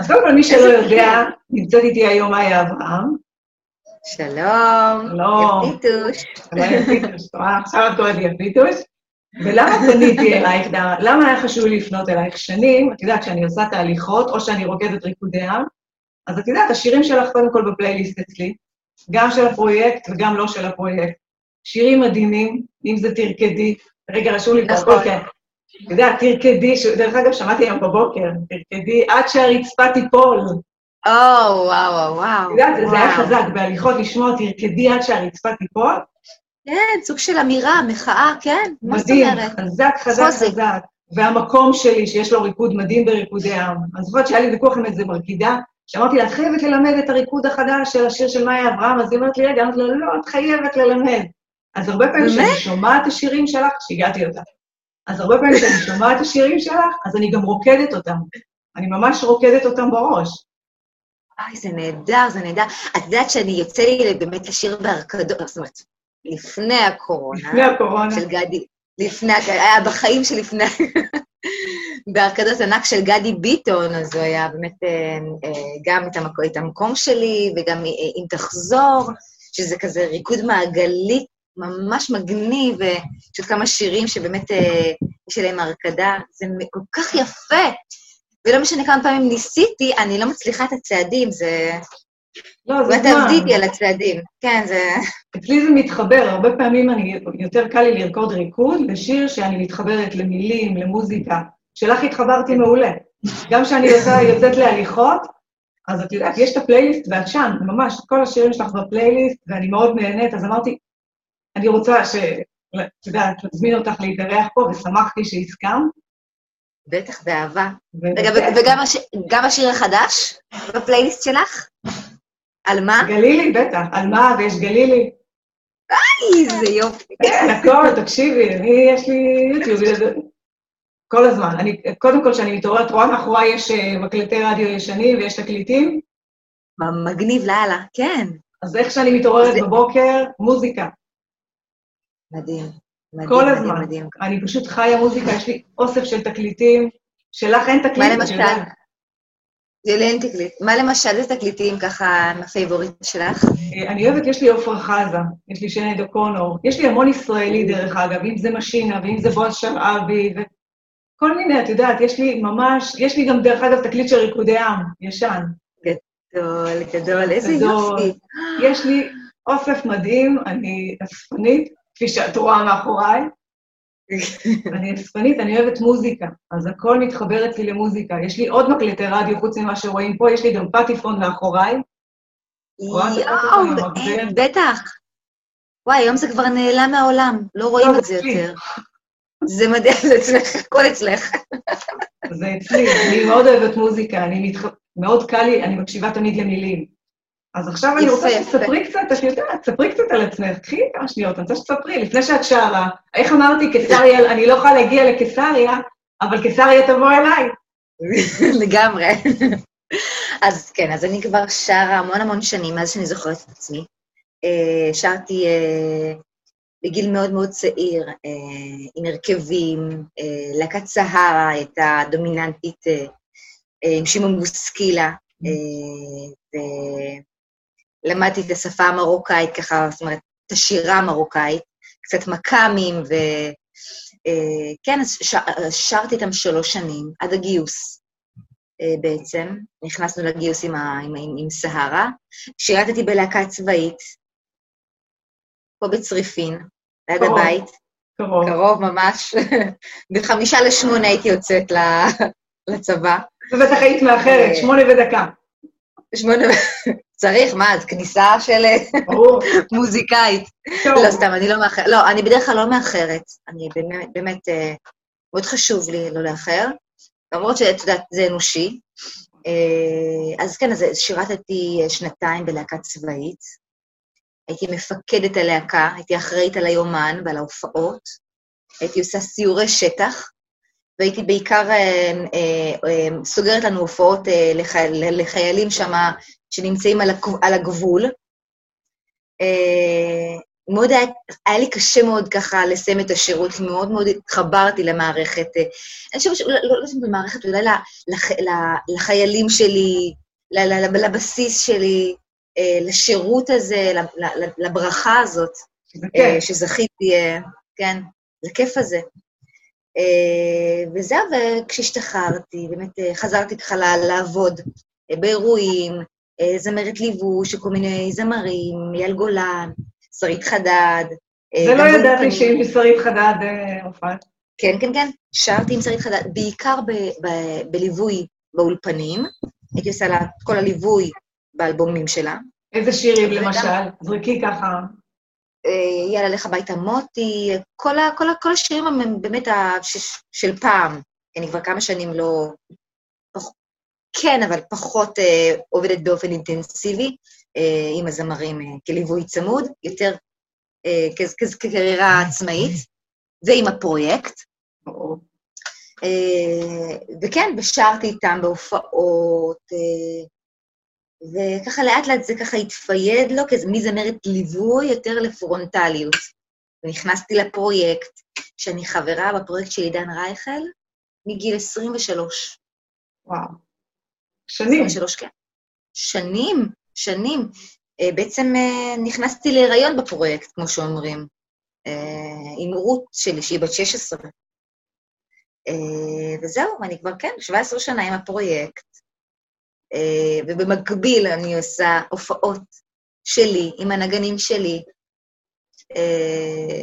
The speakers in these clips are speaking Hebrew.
אז קודם כל, מי שלא יודע, נמצאת איתי היום מאיה אברהם. שלום. שלום. יפיתוש. יפיתוש, עכשיו את קוראת לי יפיתוש. ולמה פניתי אלייך, למה היה חשוב לי לפנות אלייך? שנים, את יודעת, כשאני עושה תהליכות, או שאני רוקדת ריקודי עם, אז את יודעת, השירים שלך קודם כל בפלייליסט אצלי, גם של הפרויקט וגם לא של הפרויקט. שירים מדהימים, אם זה תרקדי, רגע, רשום לי פה כן. אתה יודע, תרקדי, דרך אגב, שמעתי היום בבוקר, תרקדי עד שהרצפה תיפול. או, וואו, וואו. את יודעת, זה היה חזק, בהליכות לשמוע תרקדי עד שהרצפה תיפול. כן, סוג של אמירה, מחאה, כן, מה זאת מדהים, אומרת? חזק, חזק, חוזק. חזק. והמקום שלי, שיש לו ריקוד מדהים בריקודי עם. אני זוכרת שהיה לי ויכוח עם איזה מרקידה, שאמרתי לה, את חייבת ללמד את הריקוד החדש של השיר של מאיה אברהם, אז היא אומרת לי, רגע, אמרתי לה, לא, את חייבת ללמד. אז הרבה פעמים כשאני? שומעת את השירים שלך, שיגעתי אותה. אז הרבה פעמים כשאני שומעת את השירים שלך, אז אני גם רוקדת אותם. אני ממש רוקדת אותם בראש. אוי, זה נהדר, זה נהדר. את יודעת שאני יוצא לי באמת לשיר בהרקדות, זאת אומרת, לפני הקורונה, לפני הקורונה. של גדי, לפני, היה בחיים שלפני, בהרקדות ענק של גדי ביטון, אז הוא היה באמת אה, אה, גם את המקום, את המקום שלי, וגם אה, אם תחזור, שזה כזה ריקוד מעגלי ממש מגניב, ויש עוד כמה שירים שבאמת אה, יש עליהם הרקדה, זה כל כך יפה. ולא משנה כמה פעמים ניסיתי, אני לא מצליחה את הצעדים, זה... לא, זה זמן. תעבדי איתי על הצעדים. כן, זה... אצלי זה מתחבר, הרבה פעמים אני, יותר קל לי לרקוד ריקוד לשיר שאני מתחברת למילים, למוזיקה. שלך התחברתי מעולה. גם כשאני יוצא, יוצאת להליכות, אז את יודעת, יש את הפלייליסט, ואת שם, ממש, כל השירים שלך בפלייליסט, ואני מאוד נהנית, אז אמרתי, אני רוצה ש... את יודעת, להזמין אותך להתארח פה, ושמחתי שהסכמת. בטח, באהבה. רגע, וגם הש... גם השיר החדש בפלייליסט שלך? על מה? גלילי, בטח, על מה, ויש גלילי. איזה יופי. כן, הכל, תקשיבי, אני, יש לי יוטיוב, כל הזמן. אני, קודם כל, כשאני מתעוררת, רואה מאחוריי יש אה, מקלטי רדיו ישנים ויש תקליטים, מגניב לאללה, כן. אז איך שאני מתעוררת בבוקר, מוזיקה. מדהים. מדהים, כל מדהים, הזמן. מדהים. אני פשוט חיה מוזיקה, יש לי אוסף של תקליטים, שלך אין תקליט, מה למשל? זה לי אין תקליט. מה למשל, איזה תקליטים ככה ה favorite שלך? אה, אני אוהבת, יש לי עפרה חזה, יש לי שינייד או'קונור, יש לי המון ישראלי דרך אגב, אם זה משינה ואם זה בועז שרעבי, וכל מיני, את יודעת, יש לי ממש, יש לי גם דרך אגב תקליט של ריקודי עם, ישן. גדול, גדול, איזה גדול. יופי. יש לי אוסף מדהים, אני אספנית, כפי שאת רואה מאחוריי. אני אספנית, אני אוהבת מוזיקה, אז הכל מתחבר אצלי למוזיקה. יש לי עוד מקלטי רדיו, חוץ ממה שרואים פה, יש לי גם פטיפון מאחוריי. יואו, המגבר? בטח. וואי, היום זה כבר נעלם מהעולם, לא רואים לא, את זה. יותר. זה מדהים, זה אצלך, הכל אצלך. זה אצלי, אני מאוד אוהבת מוזיקה, אני מתח... מאוד קל לי, אני מקשיבה תמיד למילים. אז עכשיו אני רוצה. שתספרי קצת, את יודעת, ספרי קצת על עצמך, קחי כמה שניות, אני רוצה שתספרי, לפני שאת שרה. איך אמרתי, קיסריה, אני לא יכולה להגיע לקיסריה, אבל קיסריה תבוא אליי. לגמרי. אז כן, אז אני כבר שרה המון המון שנים, מאז שאני זוכרת את עצמי. אה, שרתי אה, בגיל מאוד מאוד צעיר, אה, עם הרכבים, להקת סהרה הייתה דומיננטית עם שמעון בוסקילה, ולמדתי את השפה המרוקאית ככה, זאת אומרת, את השירה המרוקאית, קצת מכ"מים, ו... אה, אז ש... שרתי איתם שלוש שנים, עד הגיוס אה, בעצם. נכנסנו לגיוס עם, ה... עם, עם, עם סהרה. שירתתי בלהקה צבאית, פה בצריפין, ליד קרוב. הבית, קרוב. קרוב ממש. בחמישה לשמונה הייתי יוצאת ל- לצבא. ובטח היית מאחרת, אה, שמונה ודקה. שמונה... צריך, מה, את כניסה של. מוזיקאית. לא, סתם, אני לא מאחרת. לא, אני בדרך כלל לא מאחרת. אני באמת, באמת, אה, מאוד חשוב לי לא לאחר, למרות שאת יודעת, זה אנושי. אה, אז כן, אז שירתתי אה, שנתיים בלהקה צבאית. הייתי מפקדת הלהקה, הייתי אחראית על היומן ועל ההופעות. הייתי עושה סיורי שטח, והייתי בעיקר אה, אה, אה, סוגרת לנו הופעות לחי, לחיילים שם שנמצאים על, הגב- על הגבול. אה, מאוד היה, היה לי קשה מאוד ככה לסיים את השירות, כי מאוד מאוד התחברתי למערכת. אה, אני חושבת שלא לא, לא למערכת, אולי לח, לחיילים שלי, לבסיס שלי, אה, לשירות הזה, לברכה הזאת, אה, שזכיתי, כן, לכיף הזה. וזהו, וכשהשתחררתי, באמת חזרתי ככה לעבוד באירועים, זמרת ליווי כל מיני זמרים, אייל גולן, שרית חדד. זה לא ידעתי שהיא שרית חדד הופעת. כן, כן, כן, שרתי עם שרית חדד, בעיקר בליווי באולפנים. הייתי עושה לה את כל הליווי באלבומים שלה. איזה שירים למשל? זרקי ככה. אה, יאללה, לך הביתה מוטי, כל, ה, כל, ה, כל השירים הם באמת ש, של פעם. אני כבר כמה שנים לא... כן, אבל פחות אה, עובדת באופן אינטנסיבי אה, עם הזמרים אה, כליווי צמוד, יותר אה, כקריירה עצמאית, ועם הפרויקט. אה, וכן, ושרתי איתם בהופעות, אה, וככה לאט לאט זה ככה התפייד לו, כי מזמרת ליווי יותר לפרונטליות. ונכנסתי לפרויקט, שאני חברה בפרויקט של עידן רייכל, מגיל 23. וואו. שנים. 23, כן. שנים, שנים. אה, בעצם נכנסתי להיריון בפרויקט, כמו שאומרים, עם רות שלי, שהיא בת 16. אה, וזהו, אני כבר, כן, 17 שנה עם הפרויקט, אה, ובמקביל אני עושה הופעות שלי, עם הנגנים שלי. אה,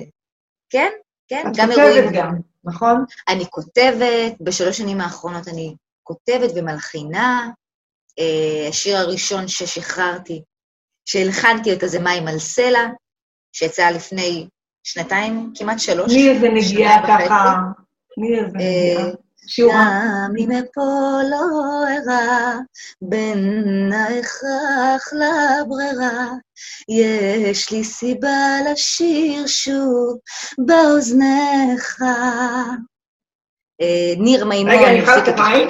כן, כן, גם אירועים. את כותבת גם, נכון? אני כותבת, בשלוש שנים האחרונות אני כותבת ומלחינה. השיר הראשון ששחררתי, שהלחנתי אותו זה מים על סלע, שיצא לפני שנתיים, כמעט שלוש. מי איזה נגיעה ככה אה, גם אם אפול לא ארע בין ההכרח לברירה, יש לי סיבה לשיר שוב באוזניך. אה, ניר מימון. רגע, אני יכולה את המים?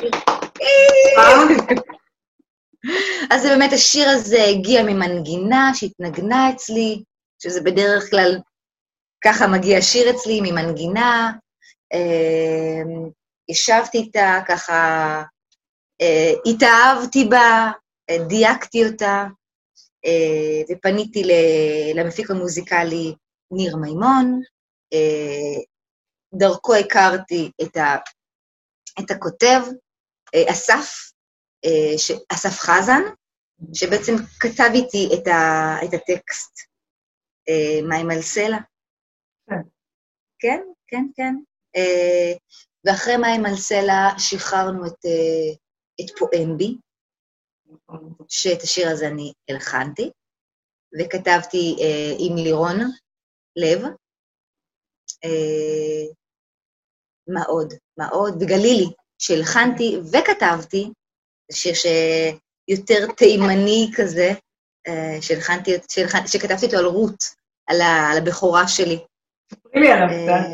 אז זה באמת, השיר הזה הגיע ממנגינה שהתנגנה אצלי, שזה בדרך כלל, ככה מגיע שיר אצלי, ממנגינה, אמ, ישבתי איתה, ככה אה, התאהבתי בה, דייקתי אותה, אה, ופניתי למפיק המוזיקלי ניר מימון. אה, דרכו הכרתי את, ה, את הכותב, אסף, אסף חזן, שבעצם כתב איתי את, ה, את הטקסט, מים על סלע. כן, כן, כן. כן. אה, ואחרי מים על סלע שחררנו את, אה, את פואמבי, שאת השיר הזה אני הלחנתי, וכתבתי אה, עם לירון לב. מה עוד? מה עוד? וגלילי, שהלחנתי וכתבתי, זה שיר שיותר תימני כזה, שהלחנתי, שכתבתי אותו על רות, על הבכורה שלי. ספרי לי עליו קצת.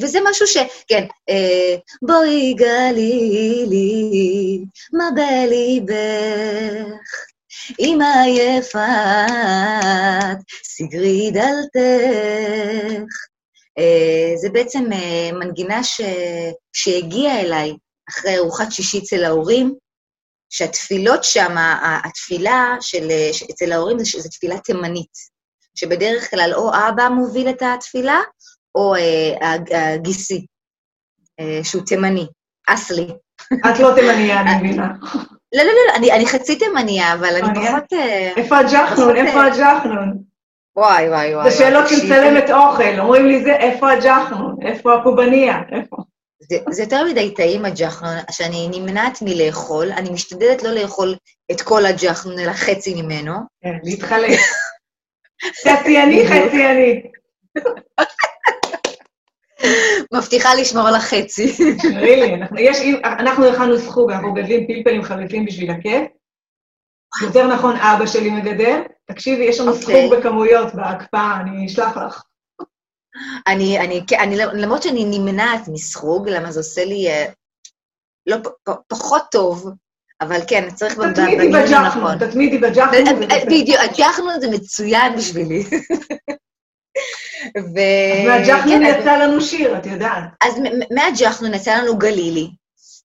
וזה משהו ש... כן, אה, בואי גלי לי, מה בליבך, אמא יפת, סגרי דלתך. אה, זה בעצם אה, מנגינה ש... שהגיעה אליי אחרי ארוחת שישי אצל ההורים, שהתפילות שם, התפילה של, אצל ההורים זה, זה תפילה תימנית, שבדרך כלל או אבא מוביל את התפילה, או אה, הגיסי, אה, שהוא תימני, אסלי. את לא תימניה, אני מבינה. לא, לא, לא, אני, אני חצי תימניה, אבל אני פחות... אה, איפה הג'חנון? איפה הג'חנון? וואי, וואי, וואי. זה שאלות של צלמת אוכל, אומרים לי זה, איפה הג'חנון? איפה הפובניה? איפה? זה, זה יותר מדי טעים הג'חנון, שאני נמנעת מלאכול, אני משתדלת לא לאכול את כל הג'חנון, אלא חצי ממנו. כן, להתחלק. חצי אני, חצי אני. מבטיחה לשמור על החצי. רילי, אנחנו הכנו סחוג, אנחנו מגדלים פלפלים חריפים בשביל הכיף. יותר נכון, אבא שלי מגדל. תקשיבי, יש לנו אוקיי. סחוג בכמויות בהקפאה, אני אשלח לך. אני, אני, אני, למרות שאני נמנעת מסחוג, למה זה עושה לי אה, לא, פחות טוב, אבל כן, צריך תתמידי בג'חנון, תתמידי בג'חנון. בדיוק, הג'חנון זה מצוין בשבילי. ו... אז מהג'חנון כן, יצא לנו שיר, את יודעת. אז מהג'חנון יצא לנו גלילי,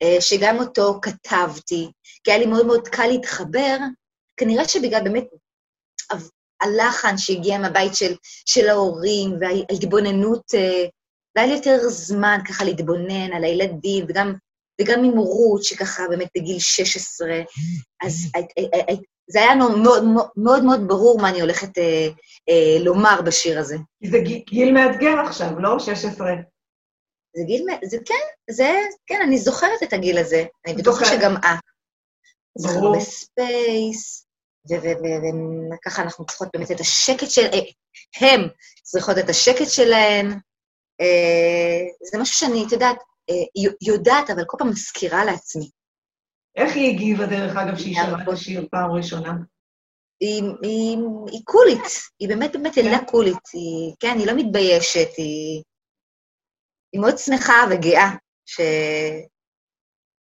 אה, שגם אותו כתבתי, כי היה לי מאוד מאוד קל להתחבר, כנראה שבגלל באמת הלחן שהגיע מהבית של, של ההורים, וההתבוננות, אה, והיה לי יותר זמן ככה להתבונן על הילדים, וגם, וגם עם הורות, שככה באמת בגיל 16, אז זה היה מאוד מאוד, מאוד ברור מה אני הולכת אה, אה, לומר בשיר הזה. זה גיל מאתגר עכשיו, לא? 16. זה גיל, זה כן, זה, כן, אני זוכרת את הגיל הזה. אני בטוחה שגם את. ברור. ב space, וככה אנחנו צריכות באמת את השקט של... אה, הם צריכות את השקט שלהם. אה, זה משהו שאני, את יודעת, אה, יודעת, אבל כל פעם מזכירה לעצמי. איך היא הגיבה, דרך אגב, שהיא שמעה את השיר פעם ראשונה? היא, היא, היא קולית, היא באמת באמת ילדה כן. קולית, היא, כן, היא לא מתביישת, היא, היא מאוד שמחה וגאה ש...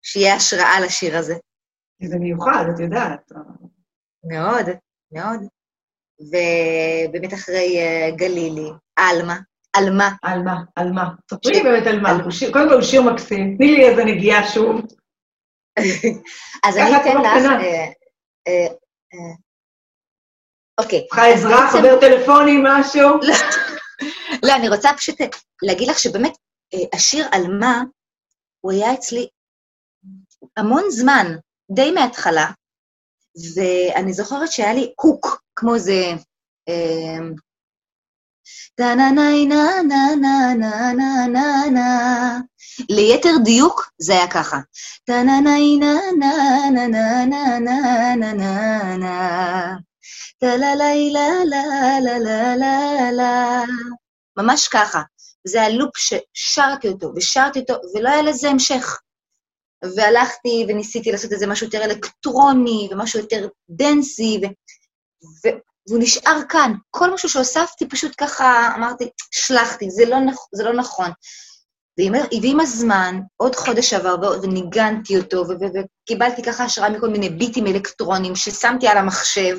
שיהיה השראה לשיר הזה. זה מיוחד, את יודעת. מאוד, מאוד. ובאמת אחרי uh, גלילי, עלמה, עלמה. עלמה, עלמה. ספרי באמת על מה. קודם כל הוא שיר מקסים, תני לי איזה נגיעה שוב. אז אני אתן לך... אה, אה, אוקיי. צריכה עזרה, חבר טלפוני, משהו? לא, אני רוצה פשוט להגיד לך שבאמת, השיר על מה, הוא היה אצלי המון זמן, די מההתחלה, ואני זוכרת שהיה לי הוק, כמו זה... טה נה נה נה נה נה נה נה נה נה ליתר דיוק, זה היה ככה. טה נה נה נה נה נה נה נה נה נה נה נה טה לה לה לה לה לה לה לה לה ממש ככה. זה הלופ ששרתי אותו, ושרתי אותו, ולא היה לזה המשך. והלכתי וניסיתי לעשות איזה משהו יותר אלקטרוני, ומשהו יותר דנסי, ו... ו... והוא נשאר כאן. כל משהו שהוספתי, פשוט ככה אמרתי, שלחתי, זה לא, נכ... זה לא נכון. ועם, ועם הזמן, עוד חודש עבר, וניגנתי אותו, ו... ו... וקיבלתי ככה השראה מכל מיני ביטים אלקטרונים ששמתי על המחשב,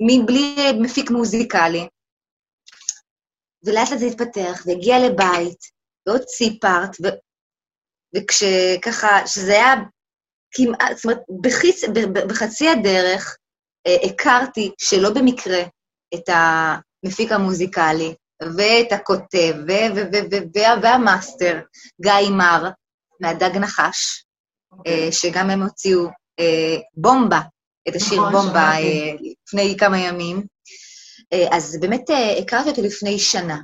מבלי מפיק מוזיקלי. ולאט לאט זה התפתח, והגיע לבית, ועוד סיפארט, ו... וכשככה, שזה היה כמעט, זאת אומרת, בחיצ, בחצי הדרך אה, הכרתי שלא במקרה את המפיק המוזיקלי ואת הכותב והמאסטר, גיא מר, מהדג נחש, okay. אוקיי. אה, שגם הם הוציאו אה, בומבה, את השיר נכון, בומבה לפני כמה ימים. אז באמת הכרתי אותו לפני שנה.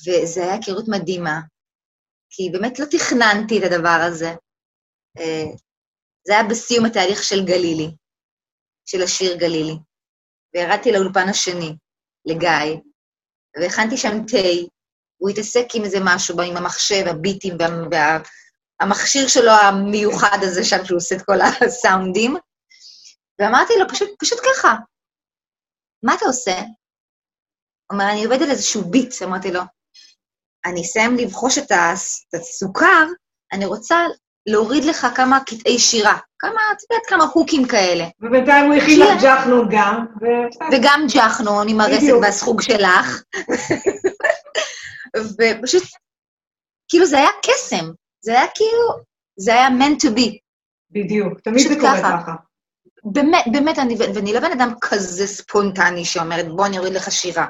וזו הייתה היכרות מדהימה, כי באמת לא תכננתי את הדבר הזה. אה, זה היה בסיום התהליך של גלילי, של השיר גלילי. וירדתי לאולפן השני, לגיא, והכנתי שם תה, הוא התעסק עם איזה משהו, עם המחשב, הביטים, והמכשיר שלו המיוחד הזה שם, שהוא עושה את כל הסאונדים, ואמרתי לו, פשוט, פשוט ככה, מה אתה עושה? הוא אומר, אני עובד על איזשהו ביט, אמרתי לו, אני אסיים לבחוש את הסוכר, אני רוצה להוריד לך כמה קטעי שירה, כמה, את יודעת, כמה הוקים כאלה. ובינתיים הוא הכין לך ג'חנון גם. וגם ג'חנון עם הרסק והסחוג שלך. ופשוט, כאילו זה היה קסם, זה היה כאילו, זה היה meant to be. בדיוק, תמיד זה קורה ככה. באמת, באמת, אני, ואני לא בן אדם כזה ספונטני שאומרת, בוא אני אוריד לך שירה.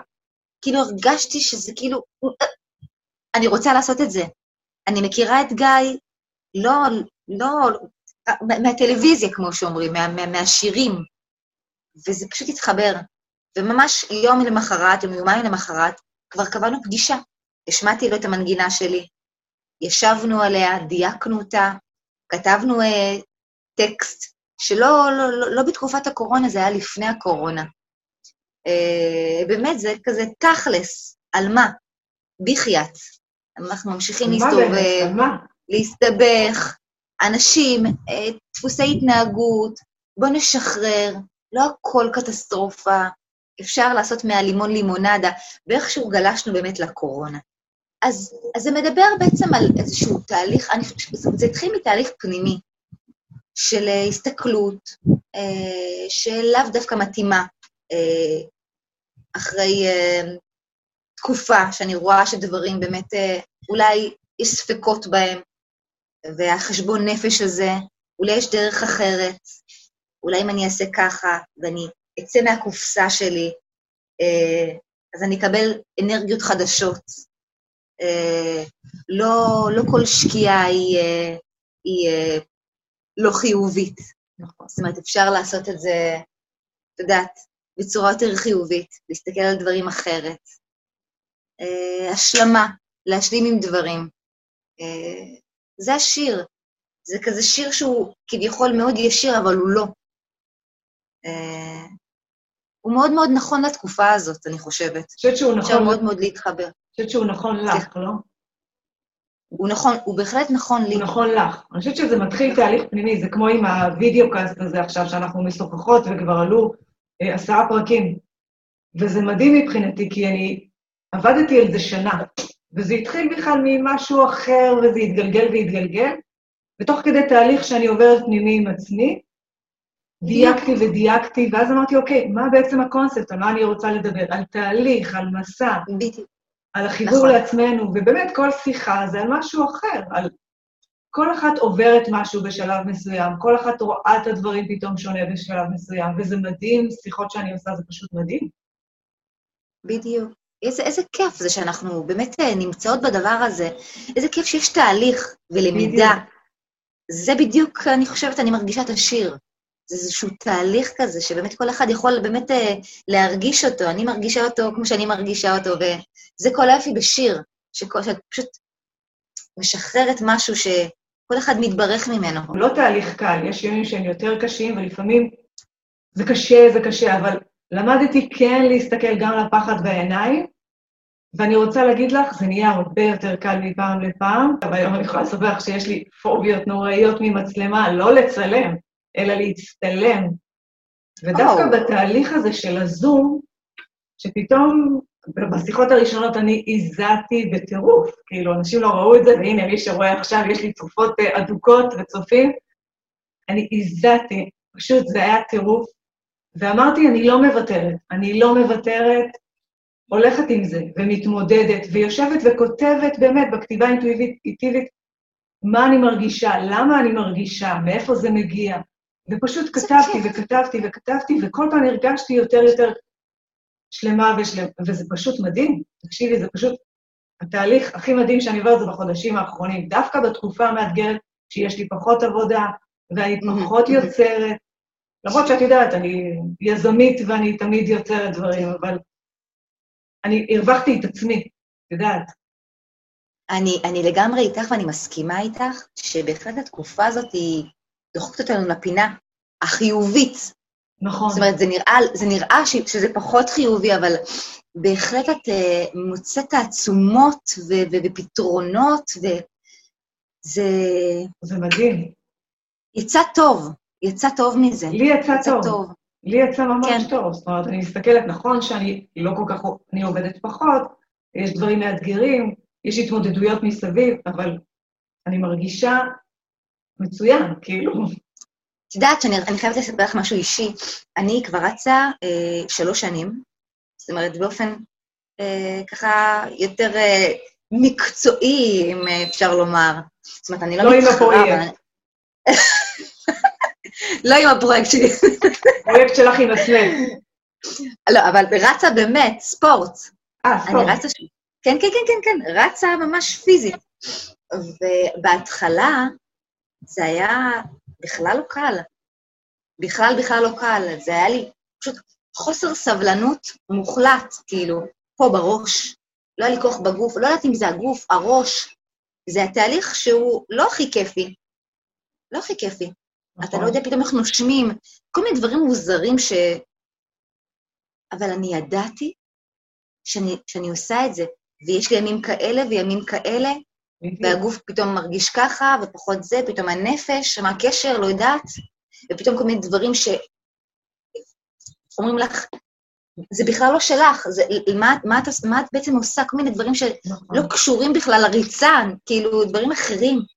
כאילו הרגשתי שזה כאילו, אני רוצה לעשות את זה. אני מכירה את גיא, לא, לא, מהטלוויזיה, כמו שאומרים, מה, מה, מהשירים, וזה פשוט התחבר. וממש יום למחרת, יום יומיים למחרת, כבר קבענו פגישה. השמעתי לו את המנגינה שלי, ישבנו עליה, דייקנו אותה, כתבנו uh, טקסט, שלא לא, לא, לא בתקופת הקורונה, זה היה לפני הקורונה. Uh, באמת, זה כזה תכלס, על מה? בחייאת. אנחנו ממשיכים להסתובב, להסתבך, אנשים, אה, דפוסי התנהגות, בואו נשחרר, לא הכל קטסטרופה, אפשר לעשות מהלימון לימונדה, ואיכשהו גלשנו באמת לקורונה. אז, אז זה מדבר בעצם על איזשהו תהליך, אני חושבת שזה התחיל מתהליך פנימי של אה, הסתכלות, אה, שלאו דווקא מתאימה אחרי תקופה שאני רואה שדברים באמת, uh, אולי יש ספקות בהם, והחשבון נפש הזה, אולי יש דרך אחרת, אולי אם אני אעשה ככה ואני אצא מהקופסה שלי, uh, אז אני אקבל אנרגיות חדשות. Uh, לא, לא כל שקיעה היא, היא לא חיובית. נכון. זאת אומרת, אפשר לעשות את זה, את יודעת, בצורה יותר חיובית, להסתכל על דברים אחרת. Uh, השלמה, להשלים עם דברים. Uh, זה השיר. זה כזה שיר שהוא כביכול מאוד ישיר, אבל הוא לא. Uh, הוא מאוד מאוד נכון לתקופה הזאת, אני חושבת. אני חושבת שהוא נכון... אפשר מאוד מאוד להתחבר. אני חושבת שהוא נכון לך, לא? הוא נכון, הוא בהחלט נכון לי. הוא נכון לך. אני חושבת שזה מתחיל תהליך פנימי, זה כמו עם הווידאו קאסט הזה עכשיו, שאנחנו משוחחות וכבר עלו אה, עשרה פרקים. וזה מדהים מבחינתי, כי אני עבדתי על זה שנה, וזה התחיל בכלל ממשהו אחר, וזה התגלגל והתגלגל, ותוך כדי תהליך שאני עוברת פנימי עם עצמי, דייקתי ודייקתי, ואז אמרתי, אוקיי, מה בעצם הקונספט? על מה אני רוצה לדבר? על תהליך, על מסע. על החיבור נכון. לעצמנו, ובאמת כל שיחה זה על משהו אחר, על... כל אחת עוברת משהו בשלב מסוים, כל אחת רואה את הדברים פתאום שונה בשלב מסוים, וזה מדהים, שיחות שאני עושה זה פשוט מדהים. בדיוק. איזה, איזה כיף זה שאנחנו באמת אה, נמצאות בדבר הזה. איזה כיף שיש תהליך ולמידה. בדיוק. זה בדיוק, אני חושבת, אני מרגישה את השיר. זה איזשהו תהליך כזה, שבאמת כל אחד יכול באמת אה, להרגיש אותו. אני מרגישה אותו כמו שאני מרגישה אותו, וזה כל היופי בשיר, שכל, שאת פשוט משחררת משהו שכל אחד מתברך ממנו. לא תהליך קל, יש ימים שהם יותר קשים, ולפעמים זה קשה, זה קשה, אבל למדתי כן להסתכל גם לפחד בעיניים, ואני רוצה להגיד לך, זה נהיה הרבה יותר קל מפעם לפעם, אבל היום אני יכולה לספר לך שיש לי פוביות נוראיות ממצלמה, לא לצלם. אלא להצטלם. ודווקא oh. בתהליך הזה של הזום, שפתאום בשיחות הראשונות אני הזעתי בטירוף, כאילו, אנשים לא ראו את זה, והנה, מי שרואה עכשיו, יש לי צופות אה, אדוקות וצופים, אני הזעתי, פשוט זה היה טירוף, ואמרתי, אני לא מוותרת, אני לא מוותרת, הולכת עם זה, ומתמודדת, ויושבת וכותבת באמת בכתיבה אינטואיטיבית מה אני מרגישה, למה אני מרגישה, מאיפה זה מגיע. ופשוט כתבתי וכתבתי וכתבתי, וכל פעם הרגשתי יותר יותר שלמה ושלמה, וזה פשוט מדהים. תקשיבי, זה פשוט התהליך הכי מדהים שאני עוברת זה בחודשים האחרונים. דווקא בתקופה המאתגרת, שיש לי פחות עבודה, ואני פחות יוצרת, למרות שאת יודעת, אני יזמית ואני תמיד יוצרת דברים, אבל אני הרווחתי את עצמי, את יודעת. אני, אני לגמרי איתך ואני מסכימה איתך שבהחלט התקופה הזאת היא דוחקת אותנו לפינה החיובית. נכון. זאת אומרת, זה נראה, זה נראה ש, שזה פחות חיובי, אבל בהחלט את uh, מוצאת תעצומות ו- ו- ופתרונות, וזה... זה מדהים. יצא טוב, יצא טוב מזה. לי יצא, יצא טוב. טוב. לי יצא ממש כן. טוב. זאת אומרת, אני מסתכלת, נכון שאני לא כל כך, אני עובדת פחות, יש דברים מאתגרים, יש התמודדויות מסביב, אבל אני מרגישה מצוין, כאילו. את יודעת שאני חייבת לספר לך משהו אישי. אני כבר רצה אה, שלוש שנים, זאת אומרת, באופן אה, ככה יותר אה, מקצועי, אם אפשר לומר. זאת אומרת, אני לא, לא מתחרה... לא עם הפרויקט. לא עם הפרויקט שלי. הפרויקט שלך עם הסלאם. לא, אבל רצה באמת, ספורט. אה, ספורט. אני רצה... כן, כן, כן, כן, כן, רצה ממש פיזית. ובהתחלה, זה היה בכלל לא קל. בכלל בכלל לא קל. זה היה לי פשוט חוסר סבלנות מוחלט, כאילו, פה בראש. לא היה לי כוח בגוף, לא יודעת אם זה הגוף, הראש. זה התהליך שהוא לא הכי כיפי. לא הכי כיפי. נכון. אתה לא יודע פתאום איך נושמים, כל מיני דברים מוזרים ש... אבל אני ידעתי שאני, שאני עושה את זה, ויש לי ימים כאלה וימים כאלה, והגוף פתאום מרגיש ככה, ופחות זה, פתאום הנפש, מה הקשר, לא יודעת, ופתאום כל מיני דברים ש... אומרים לך, זה בכלל לא שלך, זה, מה, מה, את, מה את בעצם עושה? כל מיני דברים שלא נכון. קשורים בכלל לריצה, כאילו, דברים אחרים.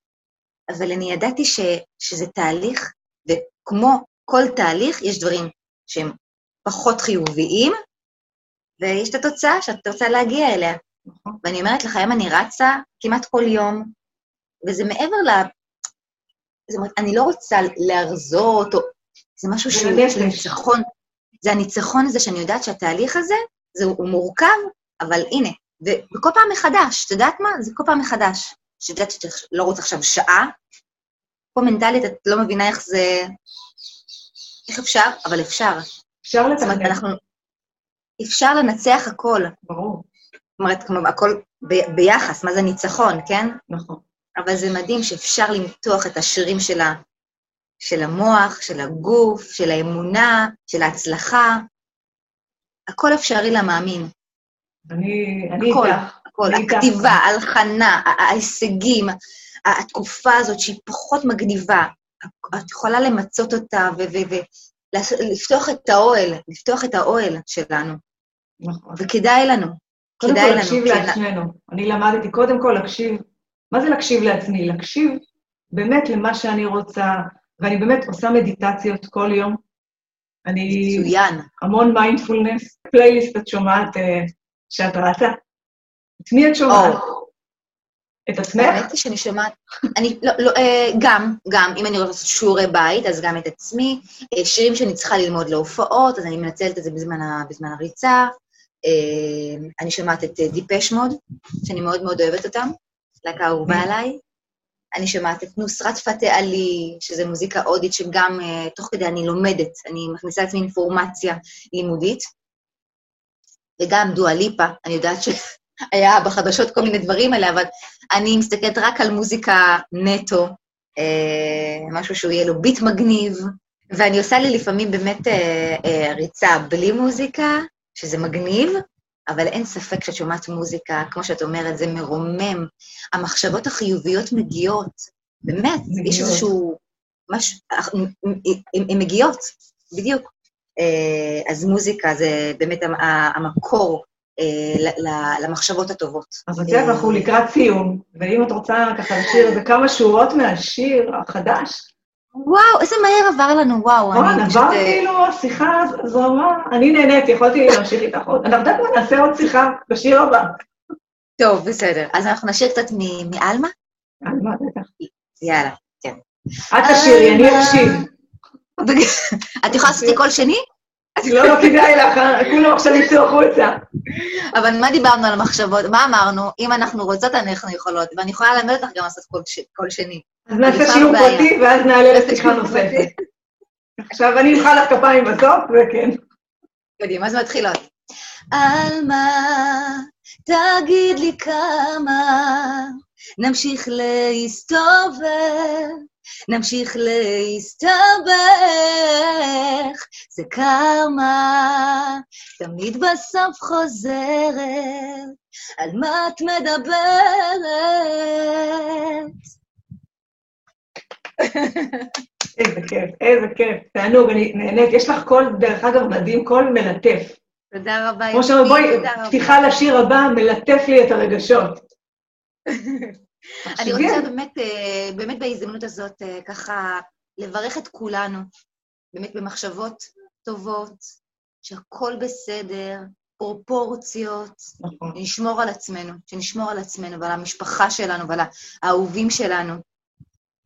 אבל אני ידעתי ש, שזה תהליך, וכמו כל תהליך, יש דברים שהם פחות חיוביים, ויש את התוצאה שאת רוצה להגיע אליה. נכון. ואני אומרת לך, היום אני רצה כמעט כל יום, וזה מעבר ל... זאת אומרת, אני לא רוצה להרזות, או... זה משהו זה שהוא לנפש. של ניצחון. זה הניצחון הזה שאני יודעת שהתהליך הזה, זה, הוא מורכב, אבל הנה, וכל פעם מחדש, את יודעת מה? זה כל פעם מחדש. שאת יודעת שאת לא רוצה עכשיו שעה, פה מנטלית את לא מבינה איך זה... איך אפשר? אבל אפשר. אפשר זאת אומרת, לתכנן, אנחנו... אפשר לנצח הכל. ברור, זאת אומרת, כמו הכל ב- ביחס, מה זה ניצחון, כן? נכון. אבל זה מדהים שאפשר למתוח את השירים של, ה... של המוח, של הגוף, של האמונה, של ההצלחה. הכל אפשרי למאמין. אני אני איתך. הכתיבה, ההלחנה, ההישגים, התקופה הזאת שהיא פחות מגניבה, את יכולה למצות אותה ולפתוח את האוהל, לפתוח את האוהל שלנו, נכון. וכדאי לנו. קודם כדאי כל לנו. להקשיב כי- לעצמנו. אני למדתי קודם כל להקשיב, מה זה להקשיב לעצמי? להקשיב באמת למה שאני רוצה, ואני באמת עושה מדיטציות כל יום. אני מצוין. המון מיינדפולנס, פלייליסט את שומעת אה, שאת רצה. את מי את שומעת? את עצמך? האמת היא שאני שומעת, אני, לא, לא, אה, גם, גם, אם אני רוצה לעשות שיעורי בית, אז גם את עצמי. אה, שירים שאני צריכה ללמוד להופעות, אז אני מנצלת את זה בזמן, ה, בזמן הריצה. אה, אני שומעת את דיפש מוד, שאני מאוד מאוד אוהבת אותם, להקה אהובה. עליי. אני שומעת את נוסרת פתה עלי, שזה מוזיקה הודית שגם תוך כדי אני לומדת, אני מכניסה לעצמי אינפורמציה לימודית. וגם דואליפה, אני יודעת שהיה בחדשות כל מיני דברים האלה, אבל אני מסתכלת רק על מוזיקה נטו, אה, משהו שהוא יהיה לו ביט מגניב, ואני עושה לי לפעמים באמת אה, אה, ריצה בלי מוזיקה, שזה מגניב, אבל אין ספק שאת שומעת מוזיקה, כמו שאת אומרת, זה מרומם. המחשבות החיוביות מגיעות, באמת, מגיעות. יש איזשהו... מש... הן מגיעות, בדיוק. אה, אז מוזיקה זה באמת המ- המקור אה, למחשבות הטובות. אז את יודעת, אנחנו לקראת סיום, ואם את רוצה ככה לשיר איזה כמה שורות מהשיר החדש, וואו, איזה מהר עבר לנו, וואו. נכון, אני פשוט, עבר אה, כאילו, השיחה זרמה, אני נהניתי, יכולתי להמשיך איתך עוד. אנחנו יודעת מה, נעשה עוד שיחה בשיר הבא. טוב, בסדר. אז אנחנו נשאיר קצת מ- מעלמה? על מה, בטח. יאללה. את תשאירי, אני עלמה. אקשיב. את יכולה לעשות לי קול שני? לא, לא כדאי לך, כולם עכשיו יצאו החוצה. אבל מה דיברנו על המחשבות? מה אמרנו? אם אנחנו רוצות, אנחנו יכולות. ואני יכולה ללמד אותך גם לעשות קול קול שני. אז נעשה שיעור. פרטי, ואז נעלה לשיחה נוספת. עכשיו, אני אמחא לך כפיים בסוף, וכן. קדימה, אז מתחילות. עלמה, תגיד לי כמה, נמשיך להסתובב, נמשיך להסתבך, זה כמה, תמיד בסוף חוזרת, על מה את מדברת? איזה כיף, איזה כיף. תענוג, אני נהנית. יש לך קול, דרך אגב, מדהים, קול מלטף. תודה רבה, כמו שאומרים, בואי, תודה רבה. פתיחה לשיר הבא, מלטף לי את הרגשות. אני רוצה באמת, אה, באמת בהזדמנות הזאת, אה, ככה, לברך את כולנו, באמת במחשבות טובות, שהכל בסדר, פרופורציות, נכון. שנשמור על עצמנו, שנשמור על עצמנו ועל המשפחה שלנו ועל האהובים שלנו.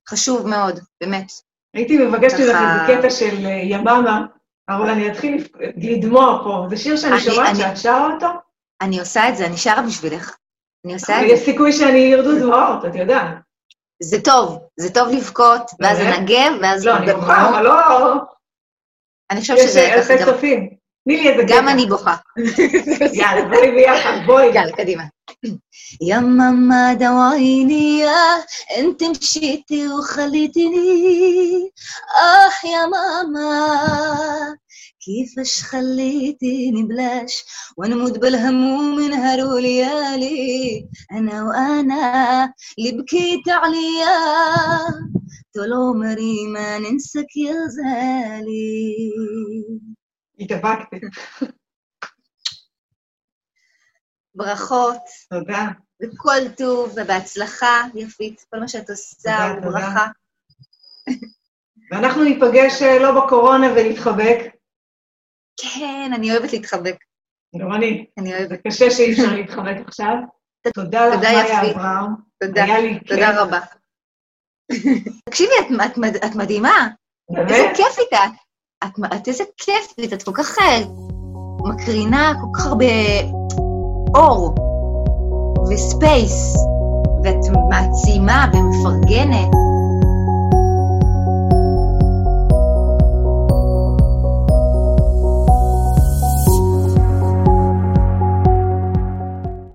חשוב מאוד, באמת. הייתי מבקשת ככה- איזה קטע של אה, יממה, אבל אני אתחיל לדמוע פה. זה שיר שאני אני- שומעת אני- שאת שרה אותו, אני עושה את זה, אני שרה בשבילך. אני עושה את זה. סיכוי שאני ירדו דמעות, את יודעת. זה טוב, זה טוב לבכות, ואז? לנגב, ואז... לא, אני. בוכה, אבל לא... אני חושבת יש שזה... אלפי גם- צופים. תני לי איזה קטע. גם אני בוכה. יאללה, בואי ביחד, בואי. يلا قديمة يا ماما دوايني يا انت مشيتي وخليتني اه يا ماما كيفاش خليتيني بلاش ونموت بالهموم نهار وليالي انا وانا اللي بكيت عليا طول عمري ما ننساك يا غزالي התאבקתי. ברכות תודה. וכל טוב ובהצלחה, יפית, כל מה שאת עושה תודה, הוא תודה. ברכה. ואנחנו ניפגש אה, לא בקורונה ונתחבק. כן, אני אוהבת להתחבק. גם אני. אני אוהבת. זה קשה שאי אפשר להתחבק עכשיו. תודה לך, תודה, מאיה יפית. אברהם. תודה, היה לי כיף. תודה רבה. תקשיבי, את, את, את מדהימה, איזה באמת? כיף איתה. את, את איזה כיפית, את כל כך אה, מקרינה כל כך הרבה אור וספייס, ואת מעצימה ומפרגנת.